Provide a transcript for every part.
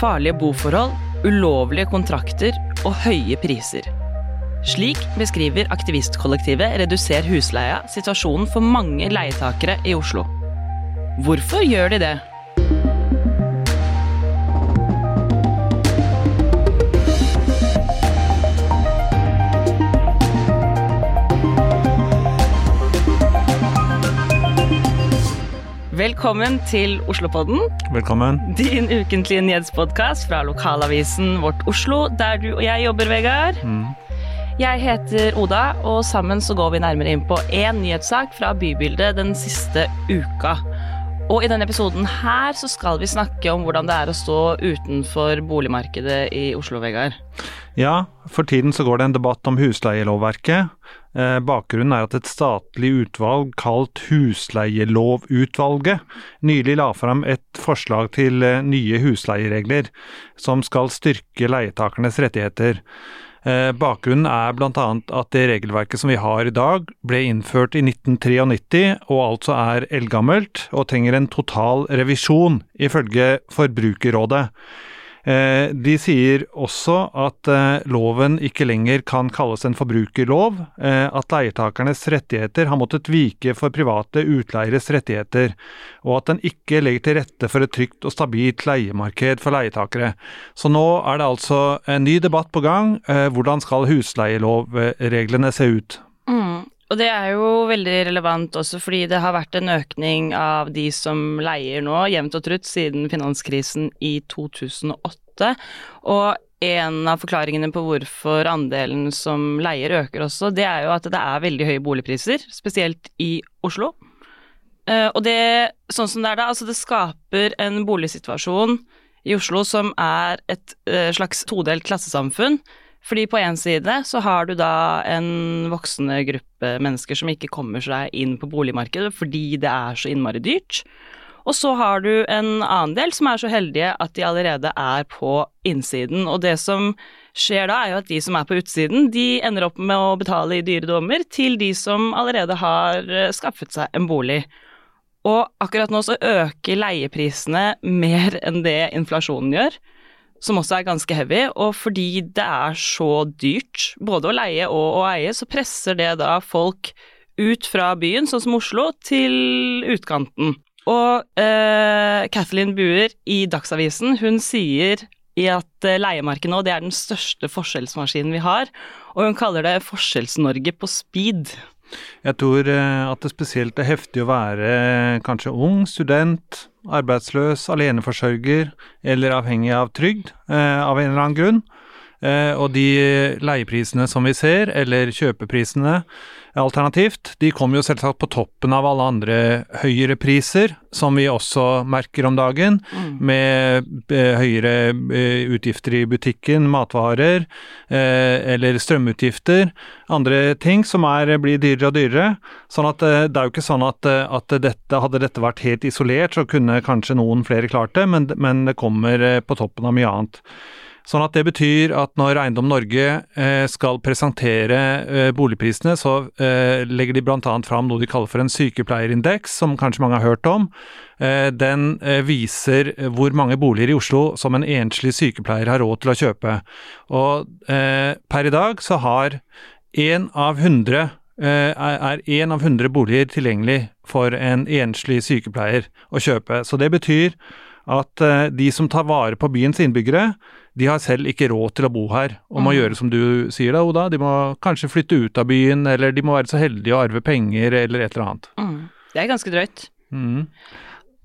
farlige boforhold, ulovlige kontrakter og høye priser. Slik beskriver aktivistkollektivet Reduser husleia situasjonen for mange leietakere i Oslo. Hvorfor gjør de det? Velkommen til Oslopodden, Velkommen. din ukentlige nyhetspodkast fra lokalavisen Vårt Oslo, der du og jeg jobber, Vegard. Jeg heter Oda, og sammen så går vi nærmere inn på én nyhetssak fra bybildet den siste uka. Og i denne episoden her så skal vi snakke om hvordan det er å stå utenfor boligmarkedet i Oslo, Vegard. Ja, for tiden så går det en debatt om husleielovverket. Eh, bakgrunnen er at et statlig utvalg kalt Husleielovutvalget nylig la fram et forslag til eh, nye husleieregler som skal styrke leietakernes rettigheter. Eh, bakgrunnen er bl.a. at det regelverket som vi har i dag, ble innført i 1993 og altså er eldgammelt og trenger en total revisjon, ifølge Forbrukerrådet. Eh, De sier også at eh, loven ikke lenger kan kalles en forbrukerlov, eh, at leietakernes rettigheter har måttet vike for private utleieres rettigheter, og at den ikke legger til rette for et trygt og stabilt leiemarked for leietakere. Så nå er det altså en ny debatt på gang. Hvordan skal husleielovreglene se ut? Mm. Og det er jo veldig relevant også fordi det har vært en økning av de som leier nå, jevnt og trutt, siden finanskrisen i 2008. Og en av forklaringene på hvorfor andelen som leier øker også, det er jo at det er veldig høye boligpriser, spesielt i Oslo. Eh, Og det, sånn som det er da, altså det skaper en boligsituasjon i Oslo som er et eh, slags todelt klassesamfunn. Fordi på én side så har du da en voksende gruppe mennesker som ikke kommer seg inn på boligmarkedet fordi det er så innmari dyrt. Og så har du en annen del som er så heldige at de allerede er på innsiden. Og det som skjer da, er jo at de som er på utsiden, de ender opp med å betale i dyre dommer til de som allerede har eh, skaffet seg en bolig. Og akkurat nå så øker leieprisene mer enn det inflasjonen gjør som også er ganske heavy, og fordi det er så dyrt både å leie og å eie, så presser det da folk ut fra byen, sånn som Oslo, til utkanten. Og eh, Kathleen Buer i Dagsavisen, hun sier i at eh, leiemarkedet nå, det er den største forskjellsmaskinen vi har, og hun kaller det Forskjells-Norge på speed. Jeg tror eh, at det spesielt er heftig å være eh, kanskje ung, student, arbeidsløs, aleneforsørger eller avhengig av trygd eh, av en eller annen grunn. Eh, og de leieprisene som vi ser, eller kjøpeprisene alternativt, de kommer jo selvsagt på toppen av alle andre høyere priser, som vi også merker om dagen, med eh, høyere eh, utgifter i butikken, matvarer, eller strømutgifter, andre ting som er, blir dyrere og dyrere. Sånn at det er jo ikke sånn at, at dette, hadde dette vært helt isolert, så kunne kanskje noen flere klart det, men, men det kommer på toppen av mye annet. Sånn at det betyr at når Eiendom Norge eh, skal presentere eh, boligprisene, så eh, legger de bl.a. fram noe de kaller for en sykepleierindeks, som kanskje mange har hørt om. Den viser hvor mange boliger i Oslo som en enslig sykepleier har råd til å kjøpe. Og per i dag så har én av hundre er én av hundre boliger tilgjengelig for en enslig sykepleier å kjøpe. Så det betyr at eh, de som tar vare på byens innbyggere, de har selv ikke råd til å bo her, og må Mm. gjøre som du sier da, Oda. De må kanskje flytte ut av byen, eller de må være så heldige å arve penger, eller et eller annet. Mm. Det er ganske drøyt. Mm.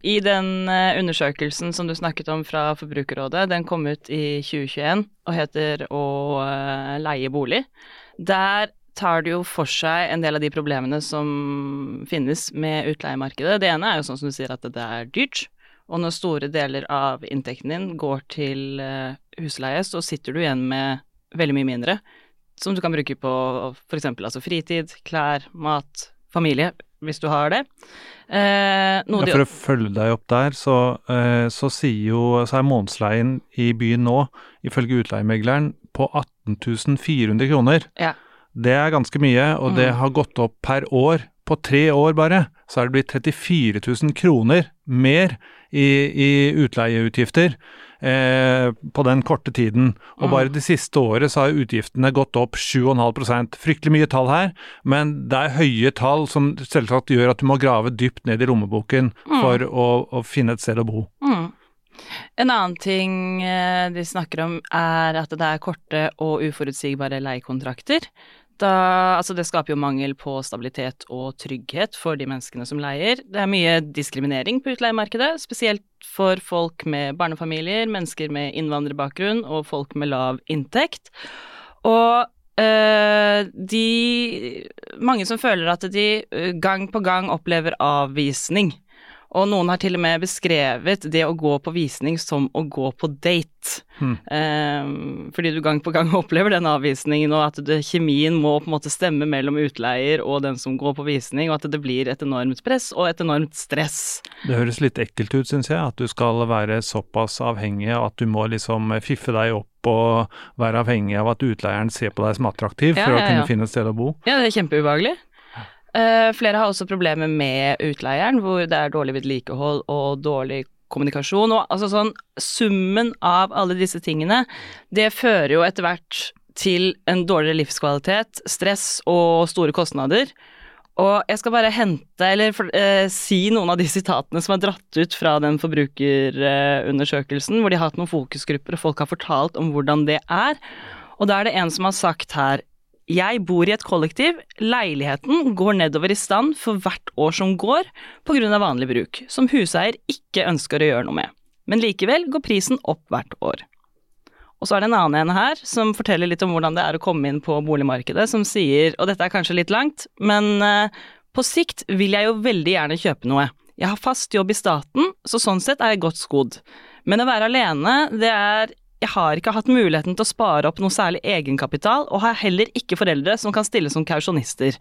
I den eh, undersøkelsen som du snakket om fra Forbrukerrådet, den kom ut i 2021 og heter Å eh, leie bolig. Der tar det jo for seg en del av de problemene som finnes med utleiemarkedet. Det ene er jo sånn som du sier at det er dyrt. Og når store deler av inntekten din går til eh, husleie, så sitter du igjen med veldig mye mindre, som du kan bruke på f.eks. altså fritid, klær, mat, familie, hvis du har det. Eh, Ja, for å følge deg opp der, så, eh, så jo Så er månedsleien i byen nå, ifølge utleiemegleren, på 18 400 kroner. Ja. Det er ganske mye, og det Mm. har gått opp per år. På tre år bare, så er det blitt 34 000 kroner mer i, i utleieutgifter. eh, på den korte tiden. Og Mm. bare det siste året så har utgiftene gått opp 7,5% Fryktelig mye tall her, men det er høye tall som selvsagt gjør at du må grave dypt ned i lommeboken Mm. for å, å finne et sted å bo. Mm. En annen ting eh, de snakker om, er at det er korte og uforutsigbare leiekontrakter. Da, altså det skaper jo mangel på stabilitet og trygghet for de menneskene som leier. Det er mye diskriminering på utleiemarkedet, spesielt for folk med barnefamilier, mennesker med innvandrerbakgrunn og folk med lav inntekt. Og eh, de Mange som føler at de eh, gang på gang opplever avvisning. Og noen har til og med beskrevet det å gå på visning som å gå på date. Hmm. Eh, fordi du gang på gang opplever den avvisningen, og at det, kjemien må på en måte stemme mellom utleier og den som går på visning, og at det blir et enormt press og et enormt stress. Det høres litt ekkelt ut, syns jeg, at du skal være såpass avhengig at du må liksom fiffe deg opp og være avhengig av at utleieren ser på deg som attraktiv Ja, for å ja, kunne finne et sted å bo. Ja, det er kjempeubehagelig. Eh, flere har også problemer med utleieren, hvor det er dårlig vedlikehold og dårlig kommunikasjon. Og altså sånn, summen av alle disse tingene, det fører jo etter hvert til en dårligere livskvalitet, stress og store kostnader. Og jeg skal bare hente, eller eh, si noen av de sitatene som er dratt ut fra den forbrukerundersøkelsen, hvor de har hatt noen fokusgrupper, og folk har fortalt om hvordan det er. Og da er det en som har sagt her jeg bor i et kollektiv, leiligheten går nedover i stand for hvert år som går av vanlig bruk, som huseier ikke ønsker å gjøre noe med. Men likevel går prisen opp hvert år. Og så er det en annen en her som forteller litt om hvordan det er å komme inn på boligmarkedet, som sier, og dette er kanskje litt langt, men eh, på sikt vil jeg jo veldig gjerne kjøpe noe. Jeg har fast jobb i staten, så sånn sett er jeg godt skodd. Men å være alene, det er jeg har ikke hatt muligheten til å spare opp noe særlig egenkapital, og har heller ikke foreldre som kan stille som kausjonister.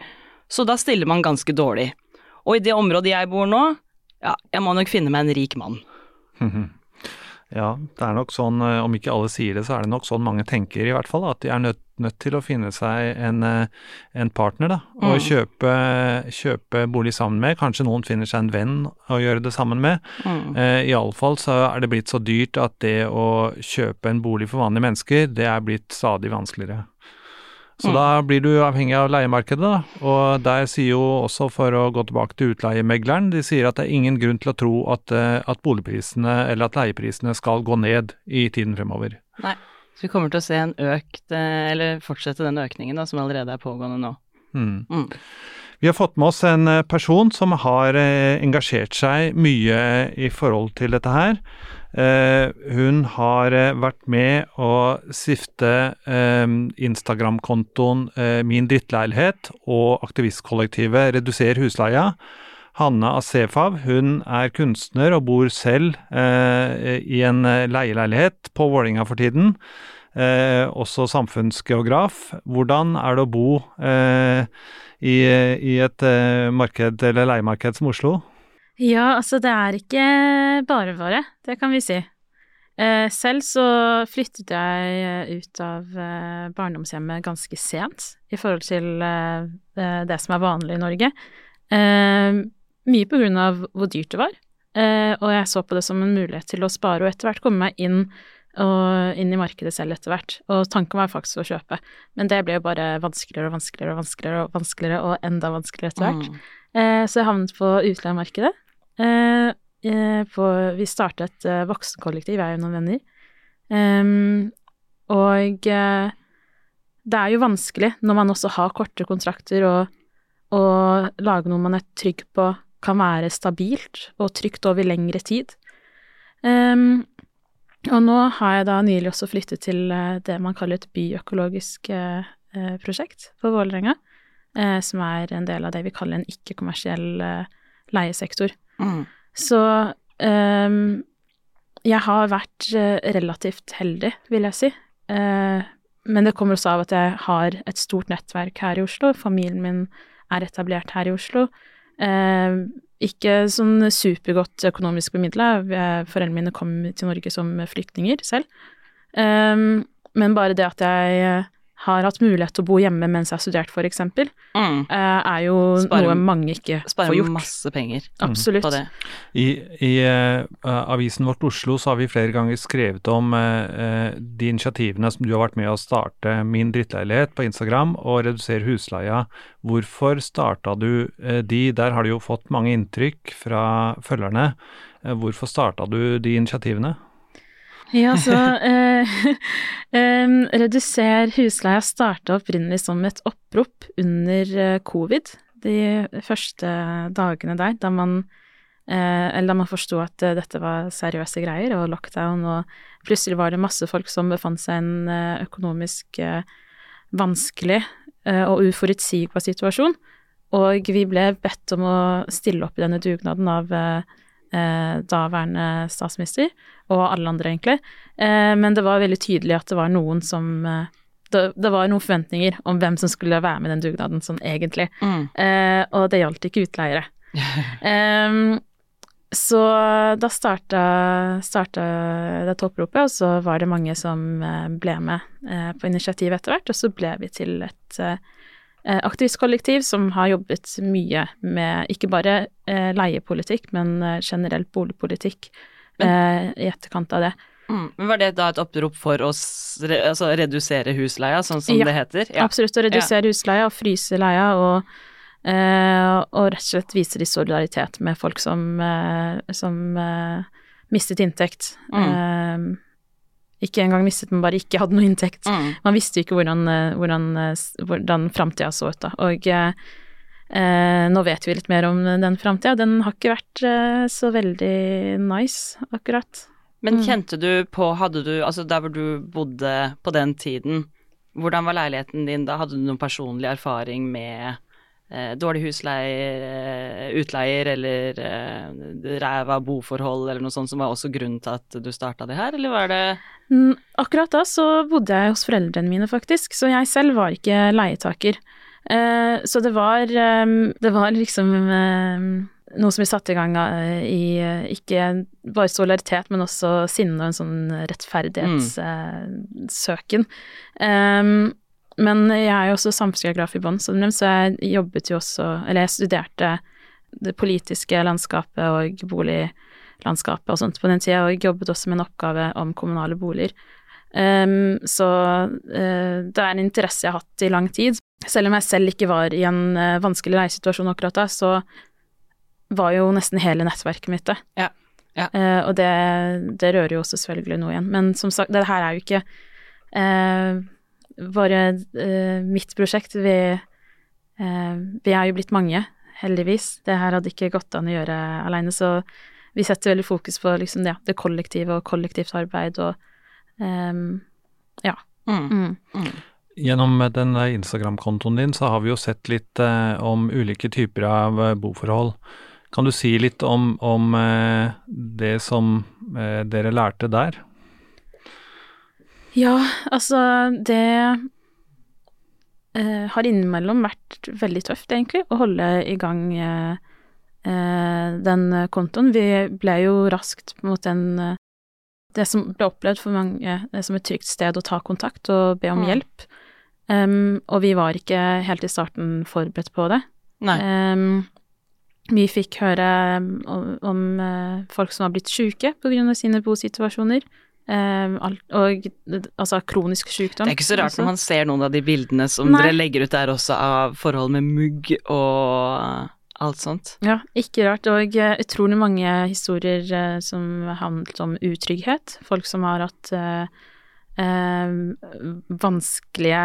Så da stiller man ganske dårlig. Og i det området jeg bor nå, ja, jeg må nok finne meg en rik mann. Ja, det er nok sånn, eh, om ikke alle sier det, så er det nok sånn mange tenker i hvert fall, at de er nødt, nødt til å finne seg en, eh, en partner, da, og Mm. kjøpe, kjøpe bolig sammen med. Kanskje noen finner seg en venn å gjøre det sammen med. Mm. Eh, Iallfall så er det blitt så dyrt at det å kjøpe en bolig for vanlige mennesker, det er blitt stadig vanskeligere. Så Mm. da blir du avhengig av leiemarkedet, da. Og der sier jo også, for å gå tilbake til utleiemegleren, de sier at det er ingen grunn til å tro at, eh, at boligprisene eller at leieprisene skal gå ned i tiden fremover. Nei. Så vi kommer til å se en økt, eh, eller fortsette den økningen da, som allerede er pågående nå. Mm. Mm. Vi har fått med oss en eh, person som har engasjert seg mye i forhold til dette her. Eh, hun har eh, vært med å stifte eh, Instagram-kontoen Min drittleilighet og aktivistkollektivet Reduser husleia. Hanne Asefav hun er kunstner og bor selv i en leieleilighet på Vålinga for tiden. Også samfunnsgeograf. Hvordan er det å bo i, i et marked eller leiemarked som Oslo? Ja, altså det er ikke bare bare, det kan vi si. Eh, selv så flyttet jeg eh, ut av eh, barndomshjemmet ganske sent i forhold til det- som er vanlig i Norge. Mye på grunn av hvor dyrt det var, og jeg så på det som en mulighet til å spare og etter hvert komme meg inn, og, inn i markedet selv etter hvert. Og tanken var faktisk å kjøpe, men det ble jo bare vanskeligere og vanskeligere og vanskeligere og vanskeligere og enda vanskeligere etter hvert. Mm. Så jeg havnet på utleiemarkedet. Eh, eh, på, vi startet eh, voksenkollektiv, jeg og noen venner. Um, og eh, det er jo vanskelig når man også har korte kontrakter og, og lage noe man er trygg på kan være stabilt og trygt over lengre tid. Um, og nå har jeg da nylig også flyttet til det man kaller et byøkologisk eh, prosjekt på Vålerenga eh, som er en del av det vi kaller en ikke-kommersiell leiesektor. Mm. Så um, jeg har vært eh, relativt heldig, vil jeg si. Uh, men det kommer også av at jeg har et stort nettverk her i Oslo. Familien min er etablert her i Oslo. Uh, ikke sånn supergodt økonomisk bemidla. Foreldrene mine kom til Norge som flyktninger selv. Um, men bare det at jeg har hatt mulighet til å bo hjemme mens jeg har studert, for eksempel, Mm. eh, er jo Sparer- noe mange ikke får gjort. Sparer masse penger Absolutt. på det. I, i uh, avisen Vårt Oslo så har vi flere ganger skrevet om eh, eh, de initiativene som du har vært med å starte Min drittleilighet på Instagram og Redusere husleia. Hvorfor starta du uh, de? Der har du jo fått mange inntrykk fra følgerne. Hvorfor starta du de initiativene? Ja, så eh, eh, Reduser husleia starta opprinnelig som et opprop under eh, covid, de første dagene der, da man eh, man forsto at eh, dette var seriøse greier, og lockdown, og plutselig var det masse folk som befant seg i en eh, økonomisk vanskelig og uforutsigbar situasjon, og vi ble bedt om å stille opp i denne dugnaden av eh, eh, daværende statsminister, og alle andre, egentlig. Eh, men det var veldig tydelig at det var noen som eh, det, det var noen forventninger om hvem som skulle være med i den dugnaden, sånn egentlig. Mm. Eh, og det gjaldt ikke utleiere. Em, så da starta, starta dette oppropet, og så var det mange som eh, ble med eh, på initiativet etter hvert, og så ble vi til et eh, aktivistkollektiv som har jobbet mye med ikke bare eh, leiepolitikk, men eh, generelt boligpolitikk eh, i etterkant av det. Mm. Men Var det da et opprop for å altså redusere husleia, sånn som Ja. det heter? Absolutt, å redusere husleia og fryse leia, og, eh, og rett og slett vise de solidaritet med folk som, eh, som eh, mistet inntekt. Eh, ikke engang mistet, men bare ikke hadde noe inntekt. Mm. Man visste jo ikke hvordan, eh, hvordan, eh, hvordan framtida så ut, da. Og eh, nå vet vi litt mer om den framtida. Den har ikke vært eh, så veldig nice, akkurat. Men Mm. kjente du på, hadde du, altså der hvor du bodde på den tiden, hvordan var leiligheten din da? Hadde du noen personlig erfaring med eh, dårlig husleier, eh, utleier eller eh, ræva boforhold eller noe sånt som var også grunnen til at du starta det her, eller var det Mm, Akkurat da så bodde jeg hos foreldrene mine, faktisk, så jeg selv var ikke leietaker. Eh, så det var, eh, det var liksom eh, noe som vi satte i gang eh, i eh, ikke bare solidaritet, men også sinne og en sånn rettferdighetssøken. Um, men jeg er jo også samfunnsgeograf i bånn, så så jeg jobbet jo også Eller jeg studerte det politiske landskapet og boliglandskapet og sånt på den tida, og jobbet også med en oppgave om kommunale boliger. Um, så uh, det er en interesse jeg har hatt i lang tid. Selv om jeg selv ikke var i en uh, vanskelig leiesituasjon akkurat da, så var jo nesten hele nettverket mitt det. Ja, ja. Uh, og det, det rører jo også selvfølgelig noe igjen. Men som sagt, det her er jo ikke bare uh, mitt prosjekt. Vi, uh, vi er jo blitt mange, heldigvis. Det her hadde ikke gått an å gjøre aleine, så vi setter veldig fokus på liksom det, det kollektive og kollektivt arbeid og um, ja. mm. Mm. Mm. Gjennom den eh, Instagram-kontoen din så har vi jo sett litt eh, om ulike typer av eh, boforhold. Kan du si litt om, om eh, det som eh, dere lærte der? Ja, altså det eh, har innimellom vært veldig tøft, egentlig, å holde i gang eh, eh, den kontoen. Vi ble jo raskt mot en eh, Det som ble opplevd for mange eh, som et trygt sted å ta kontakt og be om Mm. hjelp. Um, og vi var ikke helt i starten forberedt på det. Nei. Um, vi fikk høre om, om folk som har blitt syke av sine bosituasjoner. Em, alt, og altså kronisk sykdom. Det er ikke så rart også. når man ser noen av de bildene som Nei. dere legger ut der også, av forhold med mugg og alt sånt. Ja, ikke rart. Og eh, utrolig mange historier eh, som handlet om utrygghet. Folk som har hatt eh, eh, vanskelige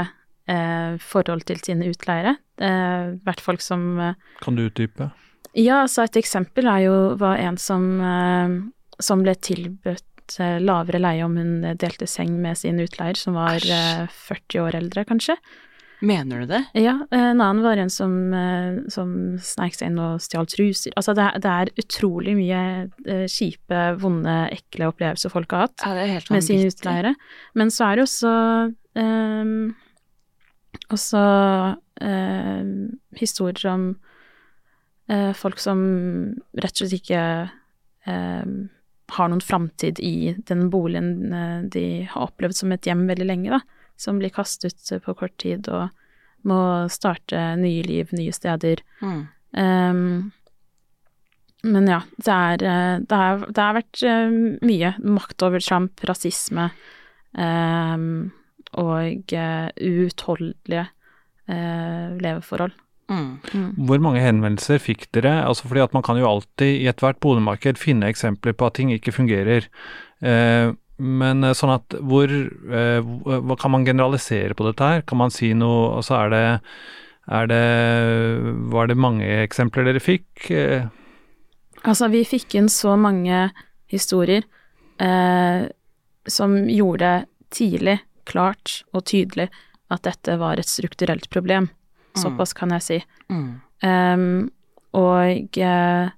eh, forhold til sine utleiere. Eh, vært folk som eh, Kan du utdype? Ja, så et eksempel er jo var en som, eh, som ble tilbudt eh, lavere leie om hun delte seng med sin utleier, som var Æsj. eh, 40 år eldre, kanskje. Mener du det? Ja, en annen var en som, eh, som sneik seg inn og stjal truser. Altså, det, er- det er utrolig mye eh, kjipe, vonde, ekle opplevelser folk har hatt Ja, med sine utleiere. Men så er det også ehm, også ehm, historier om eh, folk som rett og slett ikke ehm, har noen framtid i den boligen eh, de har opplevd som et hjem veldig lenge, da. som blir kastet på kort tid og må starte nye liv, nye steder. Mm. Um, men ja, det er eh, Det har, det har vært mye makt over Trump, rasisme um, og uutholdelige uh, leveforhold. Mm. Hvor mange henvendelser fikk dere? Altså fordi at Man kan jo alltid i ethvert boligmarked finne eksempler på at ting ikke fungerer. Eh, men eh, sånn at hvor eh, hva Kan man generalisere på dette her? Kan man si noe Altså er det, er det Var det mange eksempler dere fikk? Eh, Altså, vi fikk inn så mange historier eh, som gjorde tidlig klart og tydelig at dette var et strukturelt problem. Såpass kan jeg si. Mm. Um, og uh,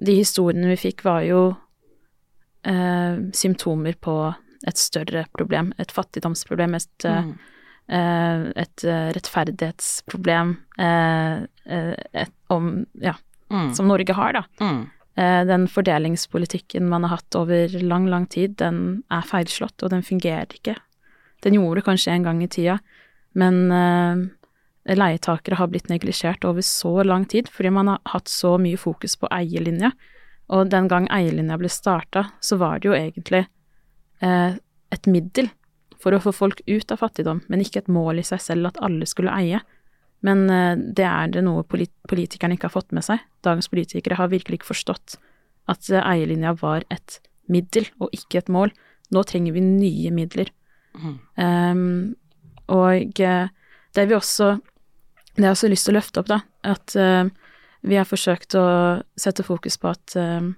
de historiene vi fikk, var jo uh, symptomer på et større problem, et fattigdomsproblem, et, eh, Mm. uh, et rettferdighetsproblem et, om, ja, Mm. som Norge har, da. Mm. Den fordelingspolitikken man har hatt over lang, lang tid, den er feilslått, og den fungerer ikke. Den gjorde det kanskje en gang i tida, men leietakere har blitt neglisjert over så lang tid fordi man har hatt så mye fokus på eierlinja. Og den gang eierlinja ble starta, så var det jo egentlig eh, et middel for å få folk ut av fattigdom, men ikke et mål i seg selv at alle skulle eie. Men eh, det er det noe polit politikerne ikke har fått med seg. Dagens politikere har virkelig ikke forstått at eh, eierlinja var et middel og ikke et mål. Nå trenger vi nye midler. Mm. Um, og eh, det vi også Det har jeg også lyst til å løfte opp, da, at uh, vi har forsøkt å sette fokus på at uh,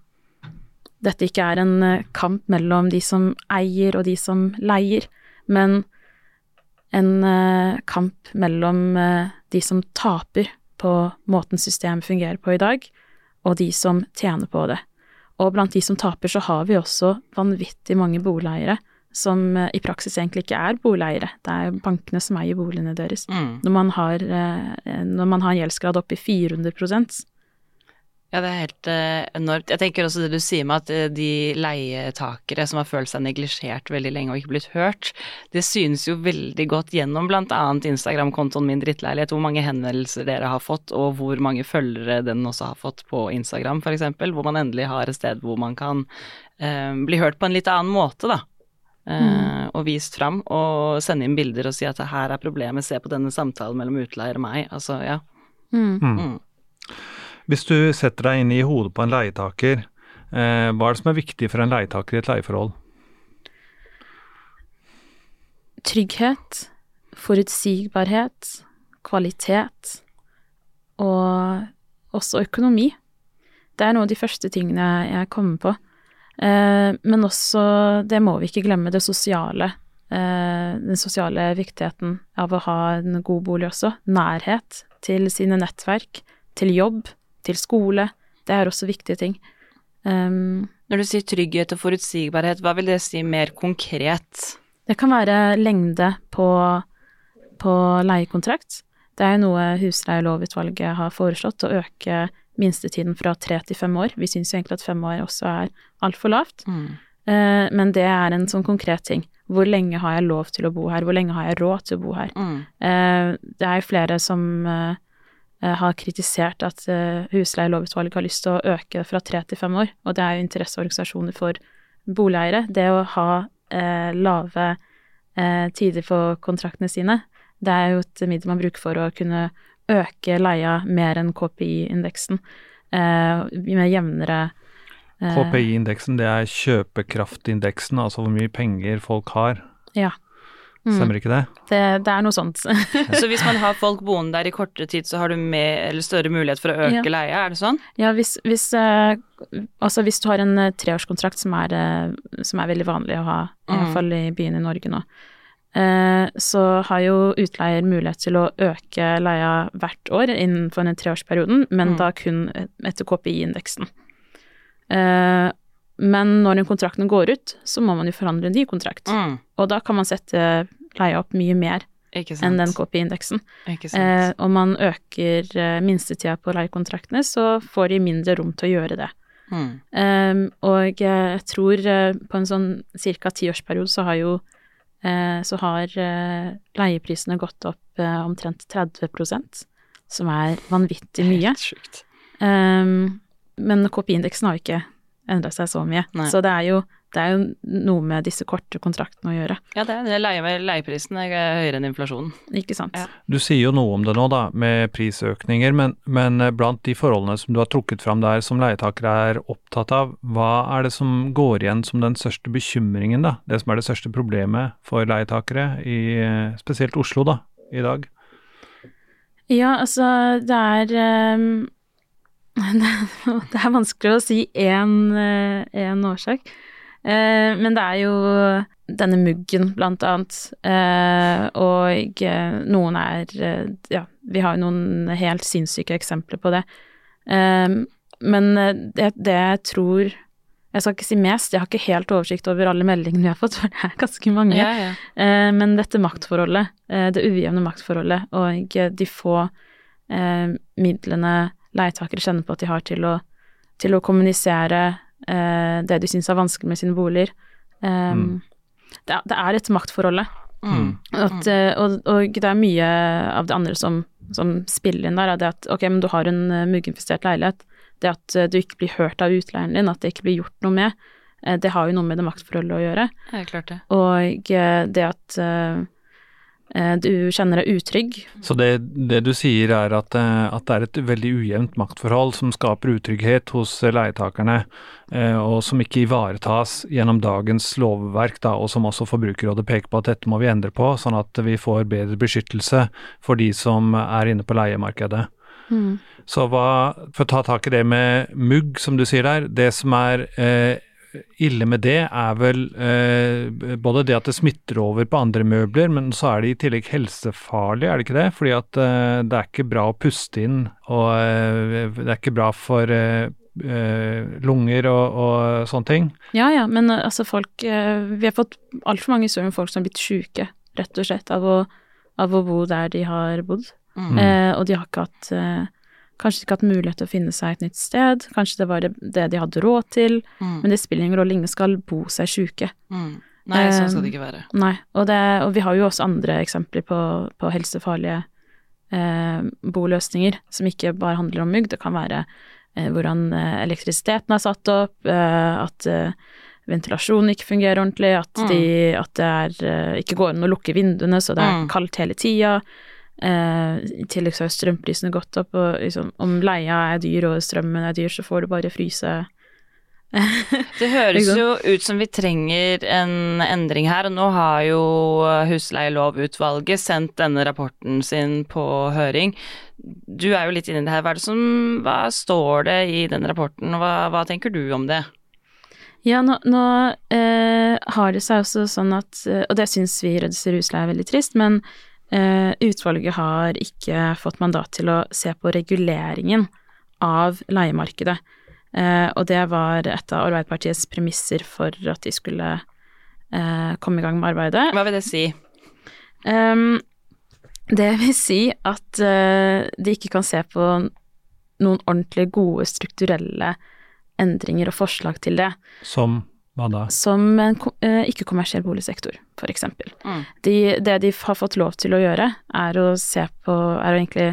dette ikke er en uh, kamp mellom de som eier og de som leier, men en kamp mellom de som taper på måten systemet fungerer på i dag, og de som tjener på det. Og blant de som taper, så har vi også vanvittig mange boligeiere som eh, i praksis egentlig ikke er boligeiere. Det er bankene som eier boligene deres. Mm. Når man har, eh, når man har en gjeldsgrad opp i 400% Ja, det er helt eh, enormt. Jeg tenker også det du sier med at de leietakere som har følt seg neglisjert veldig lenge og ikke blitt hørt, det synes jo veldig godt gjennom bl.a. Instagram-kontoen min Drittleilighet, hvor mange henvendelser dere har fått, og hvor mange følgere den også har fått på Instagram f.eks., hvor man endelig har et sted hvor man kan eh, bli hørt på en litt annen måte, da. Eh, og vist fram, og sende inn bilder og si at her er problemet, se på denne samtalen mellom utleier og meg. Altså, ja. mm. Mm. hvis du setter deg inn i hodet på en leietaker, eh, hva er det som er viktig for en leietaker i et leieforhold? Trygghet, forutsigbarhet, kvalitet og også økonomi. Det er noe av de første tingene jeg kommer på. Eh, men også, det må vi ikke glemme, det sosiale. Eh, den sosiale viktigheten av å ha en god bolig også. Nærhet til sine nettverk, til jobb, til skole. Det er også viktige ting. Um, Når du sier trygghet og forutsigbarhet, hva vil det si mer konkret? Det kan være lengde på, på leiekontrakt. Det er jo noe husleielovutvalget har foreslått, å øke minstetiden fra tre til fem år. Vi syns jo egentlig at fem år også er altfor lavt, Mm. eh, men det er en sånn konkret ting. Hvor lenge har jeg lov til å bo her? Hvor lenge har jeg råd til å bo her? Mm. Eh, det er flere som eh, har kritisert at husleielovutvalget har lyst til å øke fra tre til fem år, og det er jo interesseorganisasjoner for boligeiere. Det å ha eh, lave eh, tider for kontraktene sine, det er jo et middel man bruker for å kunne øke leia mer enn KPI-indeksen, eh, med jevnere eh, KPI-indeksen, det er kjøpekraftindeksen, altså hvor mye penger folk har. Ja. Mm. Stemmer ikke det? Det, det er noe sånt. Så hvis man har folk boende der i kortere tid, så har du med, eller større mulighet for å øke Ja. leia, er det sånn? Ja, hvis, hvis, eh, altså hvis du har en eh, treårskontrakt, som er, eh, som er veldig vanlig å ha, i hvert Mhm. fall i byen i Norge nå, så har jo utleier mulighet til å øke leia hvert år innenfor den treårsperioden, men mm. da kun etter KPI-indeksen. Eh, men når den kontrakten går ut, så må man jo forhandle en ny kontrakt, Mm. og da kan man sette leia opp mye mer enn den KPI-indeksen. Eh, om man øker eh, minstetida på leiekontraktene, så får de mindre rom til å gjøre det. Mm. Um, og jeg tror eh, på en sånn ca. tiårsperiode så har jo eh, så har eh, leieprisene gått opp eh, omtrent 30% som er vanvittig mye. Helt sjukt. Um, men KPI-indeksen har ikke endret seg så mye. Nei. Så det er, jo, det er jo noe med disse korte kontraktene å gjøre, Ja, det er det. Leie, leieprisen er høyere enn inflasjonen. ikke sant? Ja. Du sier jo noe om det nå, da, med prisøkninger, men, men eh, blant de forholdene som du har trukket fram der som leietakere er opptatt av, hva er det som går igjen som den største bekymringen, da? Det som er det største problemet for leietakere i eh, spesielt Oslo, da, i dag? Ja, altså, det er um Det er vanskelig å si én én årsak. Eh, men det er jo denne muggen, blant annet. Eh, og eh, noen er Ja, vi har jo noen helt sinnssyke eksempler på det. Men det, det jeg tror Jeg skal ikke si mest, jeg har ikke helt oversikt over alle meldingene vi har fått, for det er ganske mange. Ja, ja. Eh, men dette maktforholdet, det ujevne maktforholdet, og de få eh, midlene leietakere kjenner på at de har til å, til å kommunisere eh, det de syns er vanskelig med sine boliger. Um, Mm. det, er- det er et maktforhold. Mm. At, eh, og, og det er mye av det andre som, som spiller inn der. er Det at ok, men du har en uh, mugginfestert leilighet. Det at eh, du ikke blir hørt av utleieren din, at det ikke blir gjort noe med, eh, det har jo noe med det maktforholdet å gjøre. Det. Og eh, det at eh, eh, du kjenner deg utrygg. Så det, det du sier er at, eh, at det er et veldig ujevnt maktforhold som skaper utrygghet hos eh, leietakerne, eh, og som ikke ivaretas gjennom dagens lovverk, da, og som også Forbrukerrådet peker på at dette må vi endre på, sånn at vi får bedre beskyttelse for de som er inne på leiemarkedet. Så hva, for å ta tak i det med mugg, som du sier der, det som er eh, ille med det, er vel eh, både det at det smitter over på andre møbler, men så er det i tillegg helsefarlig, er det ikke det? Fordi at eh, det er ikke bra å puste inn, og eh, det er ikke bra for eh, eh, lunger og, og sånne ting. Ja ja, men eh, altså folk Vi har fått altfor mange historier om folk som har blitt sjuke, rett og slett, av å, av å bo der de har bodd. Mm. Eh, og de har ikke hatt eh, Kanskje ikke hatt mulighet til å finne seg et nytt sted, kanskje det var det, de hadde råd til, Mm. men det spiller ingen rolle, ingen skal bo seg sjuke. Mm. Nei, sånn skal det ikke være. Nei, og, det, og vi har jo også andre eksempler på, på helsefarlige eh, boløsninger, som ikke bare handler om mugg. Det kan være eh, hvordan eh, elektrisiteten er satt opp, eh, at eh, ventilasjonen ikke fungerer ordentlig, at, Mm. de, at det er, eh, ikke går an å lukke vinduene så det er Mm. kaldt hele tida. Eh, I tillegg så har strømprisene gått opp, og liksom, om leia er dyr og strømmen er dyr, så får du bare fryse. Det høres jo ut som vi trenger en endring her, og nå har jo husleielovutvalget sendt denne rapporten sin på høring. Du er jo litt inni i det her. Hva, er det som, hva står det i den rapporten, hva, hva tenker du om det? Ja, nå, nå eh, har det seg også sånn at eh, Og det syns vi i Reduser husleie er veldig trist, men utvalget har ikke fått mandat til å se på reguleringen av leiemarkedet. Eh, og det var et av Arbeiderpartiets premisser for at de skulle eh, komme i gang med arbeidet. Hva vil det si? Ehm, det vil si at eh, de ikke kan se på noen ordentlig gode strukturelle endringer og forslag til det, Som hva da? som en eh, ikke-kommersiell boligsektor, eksempel. Mm. De, det de har fått lov til å gjøre, er å se på Er å egentlig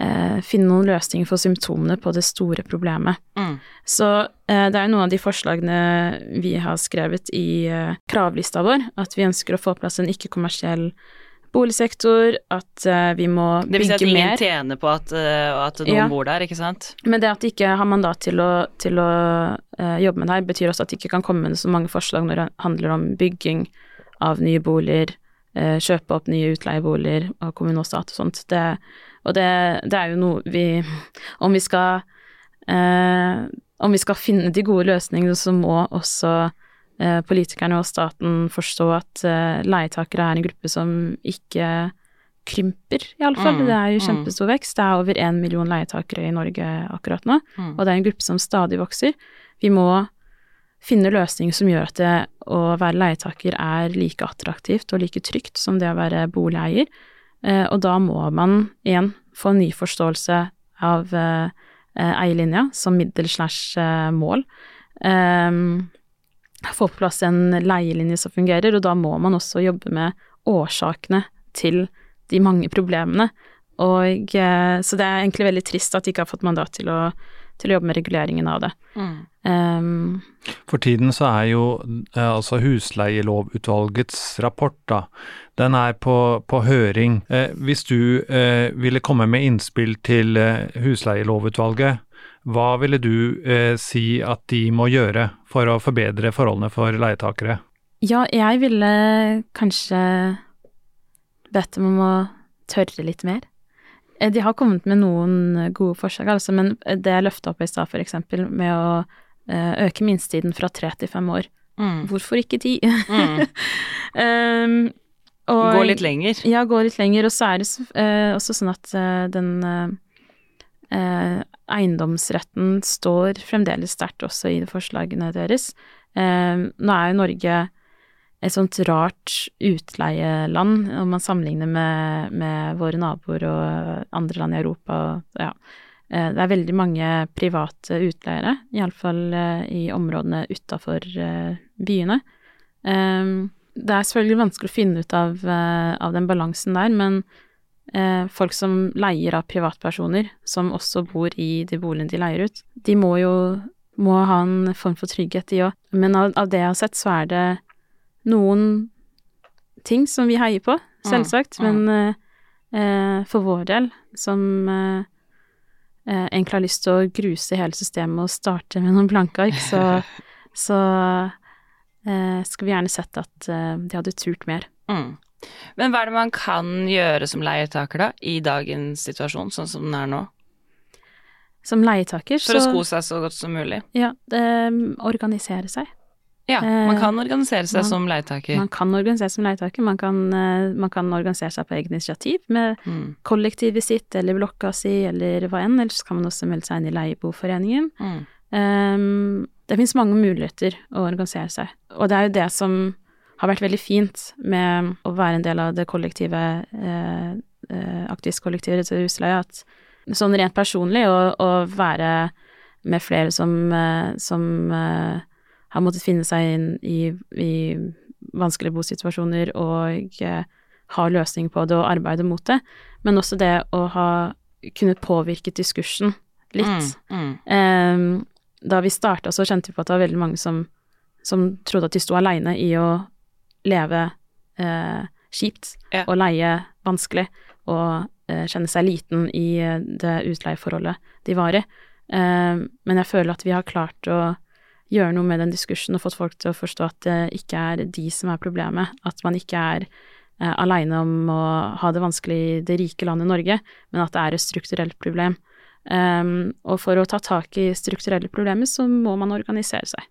eh, finne noen løsninger for symptomene på det store problemet. Mm. Så eh, det er jo noen av de forslagene vi har skrevet i eh, kravlista vår, at vi ønsker å få på plass en ikke-kommersiell boligsektor, at eh, vi må bygge mer. Det vil si at ingen mer. tjener på at, eh, at noen Ja. bor der, ikke sant? Men det at de ikke har mandat til å, til å uh, jobbe med det her, betyr også at de ikke kan komme med så mange forslag når det handler om bygging av nye boliger, uh, kjøpe opp nye utleieboliger av kommune og stat og sånt. Det, og det, det er jo noe vi Om vi skal uh, Om vi skal finne de gode løsningene, så må også politikerne og staten forstå at eh, leietakere er en gruppe som ikke krymper, iallfall. Mm, det er jo mm. kjempestor vekst. Det er over én million leietakere i Norge akkurat nå, Mm. og det er en gruppe som stadig vokser. Vi må finne løsninger som gjør at det å være leietaker er like attraktivt og like trygt som det å være boligeier. Eh, og da må man igjen få en ny forståelse av eh, eh, eierlinja som middel slash eh, mål. Ehm, få på plass en leielinje som fungerer, og da må man også jobbe med årsakene til de mange problemene. Og eh, Så det er egentlig veldig trist at de ikke har fått mandat til å, til å jobbe med reguleringen av det. Mm. Um, For tiden så er jo eh, altså husleielovutvalgets rapport, da, den er på, på høring. Eh, hvis du eh, ville komme med innspill til eh, husleielovutvalget, hva ville du eh, si at de må gjøre for å forbedre forholdene for leietakere? ja, jeg ville kanskje bedt dem om å tørre litt mer. Eh, De har kommet med noen gode forslag, altså, men det jeg løfta opp i stad, for eksempel, med å eh, øke minstetiden fra tre til fem år. Mm. Hvorfor ikke ti? Mm. um, og- Gå litt lenger. Ja, gå litt lenger. Og så er det eh, også sånn at uh, den eh, eh, eiendomsretten står fremdeles sterkt også i forslagene deres. Eh, nå er jo Norge et sånt rart utleieland, om man sammenligner med, med våre naboer og andre land i Europa. Og, ja. Eh, Det er veldig mange private utleiere, iallfall eh, i områdene utafor byene. Eh, Det er selvfølgelig vanskelig å finne ut av, eh, av den balansen der, men eh, folk som leier av privatpersoner, som også bor i de boligene de leier ut, de må jo må ha en form for trygghet, de òg. Men av, av det jeg har sett, så er det noen ting som vi heier på, selvsagt, Mm, mm. men eh, eh, for vår del, som eh, eh, egentlig har lyst til å gruse hele systemet og starte med noen blanke ark, så, så eh, skulle vi gjerne sett at eh, de hadde turt mer. Mm. Men hva er det man kan gjøre som leietaker, da, i dagens situasjon, sånn som den er nå? Som leietaker, For å sko seg så godt som mulig. Ja, det, organisere seg. Ja, Eh, man kan organisere seg man- som leietaker. Man kan organisere seg som leietaker, man kan, eh, man kan organisere seg på eget initiativ med Mm. kollektivet sitt eller blokka si eller hva enn, ellers kan man også melde seg inn i leieboforeningen. Mm. Um, det finnes mange muligheter å organisere seg, og det er jo det som har vært veldig fint med å være en del av det kollektive, eh, eh, aktivistkollektivet til husleie, at sånn rent personlig å, å være med flere som, eh, som eh, har måttet finne seg inn i, i vanskelige bosituasjoner og eh, ha løsning på det og arbeide mot det, men også det å ha kunnet påvirke diskursen litt. Mm. Mm. Ehm, da vi starta, så kjente vi på at det var veldig mange som, som trodde at de sto aleine i å leve eh, kjipt Ja. og leie vanskelig og eh, kjenne seg liten i eh, det utleieforholdet de var i. Eh, men jeg føler at vi har klart å gjøre noe med den diskursen og fått folk til å forstå at det ikke er de som er problemet, at man ikke er eh, aleine om å ha det vanskelig i det rike landet Norge, men at det er et strukturelt problem. Ehm, og for å ta tak i strukturelle problemer, så må man organisere seg.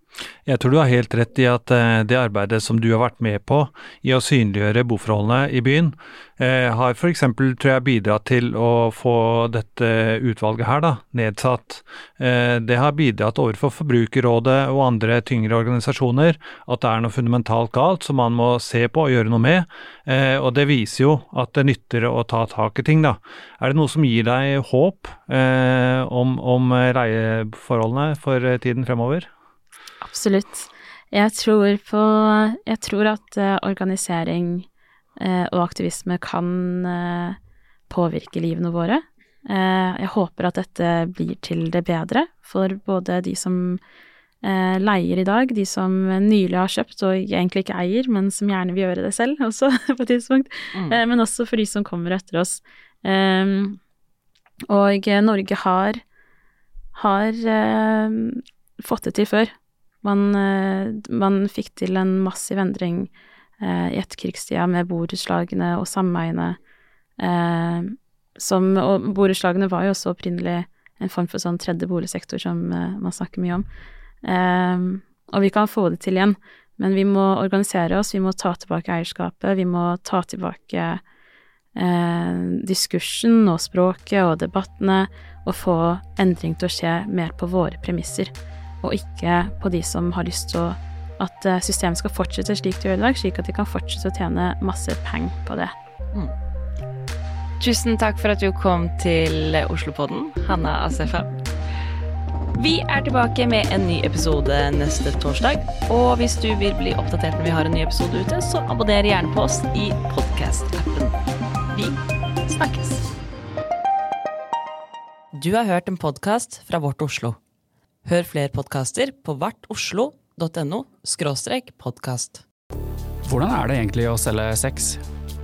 Jeg tror du har helt rett i at eh, det arbeidet som du har vært med på i å synliggjøre boforholdene i byen, eh, har f.eks. tror jeg bidratt til å få dette utvalget her da, nedsatt. Eh, det har bidratt overfor Forbrukerrådet og andre tyngre organisasjoner at det er noe fundamentalt galt som man må se på og gjøre noe med. Eh, og det viser jo at det nytter å ta tak i ting, da. Er det noe som gir deg håp eh, om, om leieforholdene for eh, tiden fremover? Absolutt. Jeg tror på Jeg tror at eh, organisering eh, og aktivisme kan eh, påvirke livene våre. Eh, jeg håper at dette blir til det bedre for både de som eh, leier i dag, de som nylig har kjøpt og egentlig ikke eier, men som gjerne vil gjøre det selv også, på et tidspunkt, Mm. eh, men også for de som kommer etter oss. Um, og eh, Norge har, har eh, fått det til før. Man, eh, man fikk til en massiv endring eh, i etterkrigstida med borettslagene og sameiene. Eh, som, og borettslagene var jo også opprinnelig en form for sånn tredje boligsektor som eh, man snakker mye om. Og vi kan få det til igjen, men vi må organisere oss, vi må ta tilbake eierskapet, vi må ta tilbake eh, diskursen og språket og debattene, og få endring til å skje mer på våre premisser, og ikke på de som har lyst til å at eh, systemet skal fortsette slik det gjør i dag, slik at de kan fortsette å tjene masse penger på det. Tusen takk for at du kom til Oslopodden, Hanna Asefa. Vi er tilbake med en ny episode neste torsdag. Og hvis du vil bli oppdatert når vi har en ny episode ute, så abonner gjerne på oss i podkast-appen. Vi snakkes. Du har hørt en podkast fra Vårt Oslo. Hør flere podkaster på vartoslo.no podkast. Hvordan er det egentlig å selge sex?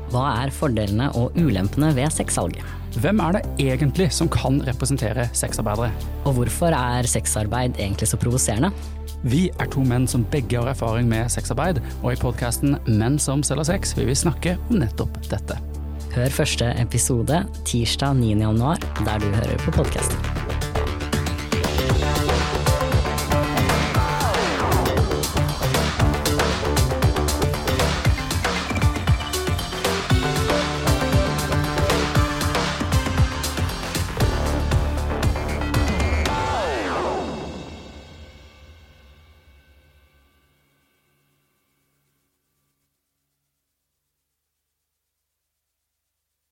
Hva er fordelene og ulempene ved sexsalget? Hvem er det egentlig som kan representere sexarbeidere? Og hvorfor er sexarbeid egentlig så provoserende? Vi er to menn som begge har erfaring med sexarbeid, og i podkasten Menn som selger sex vil vi snakke om nettopp dette. Hør første episode tirsdag 9. januar, der du hører på podkast.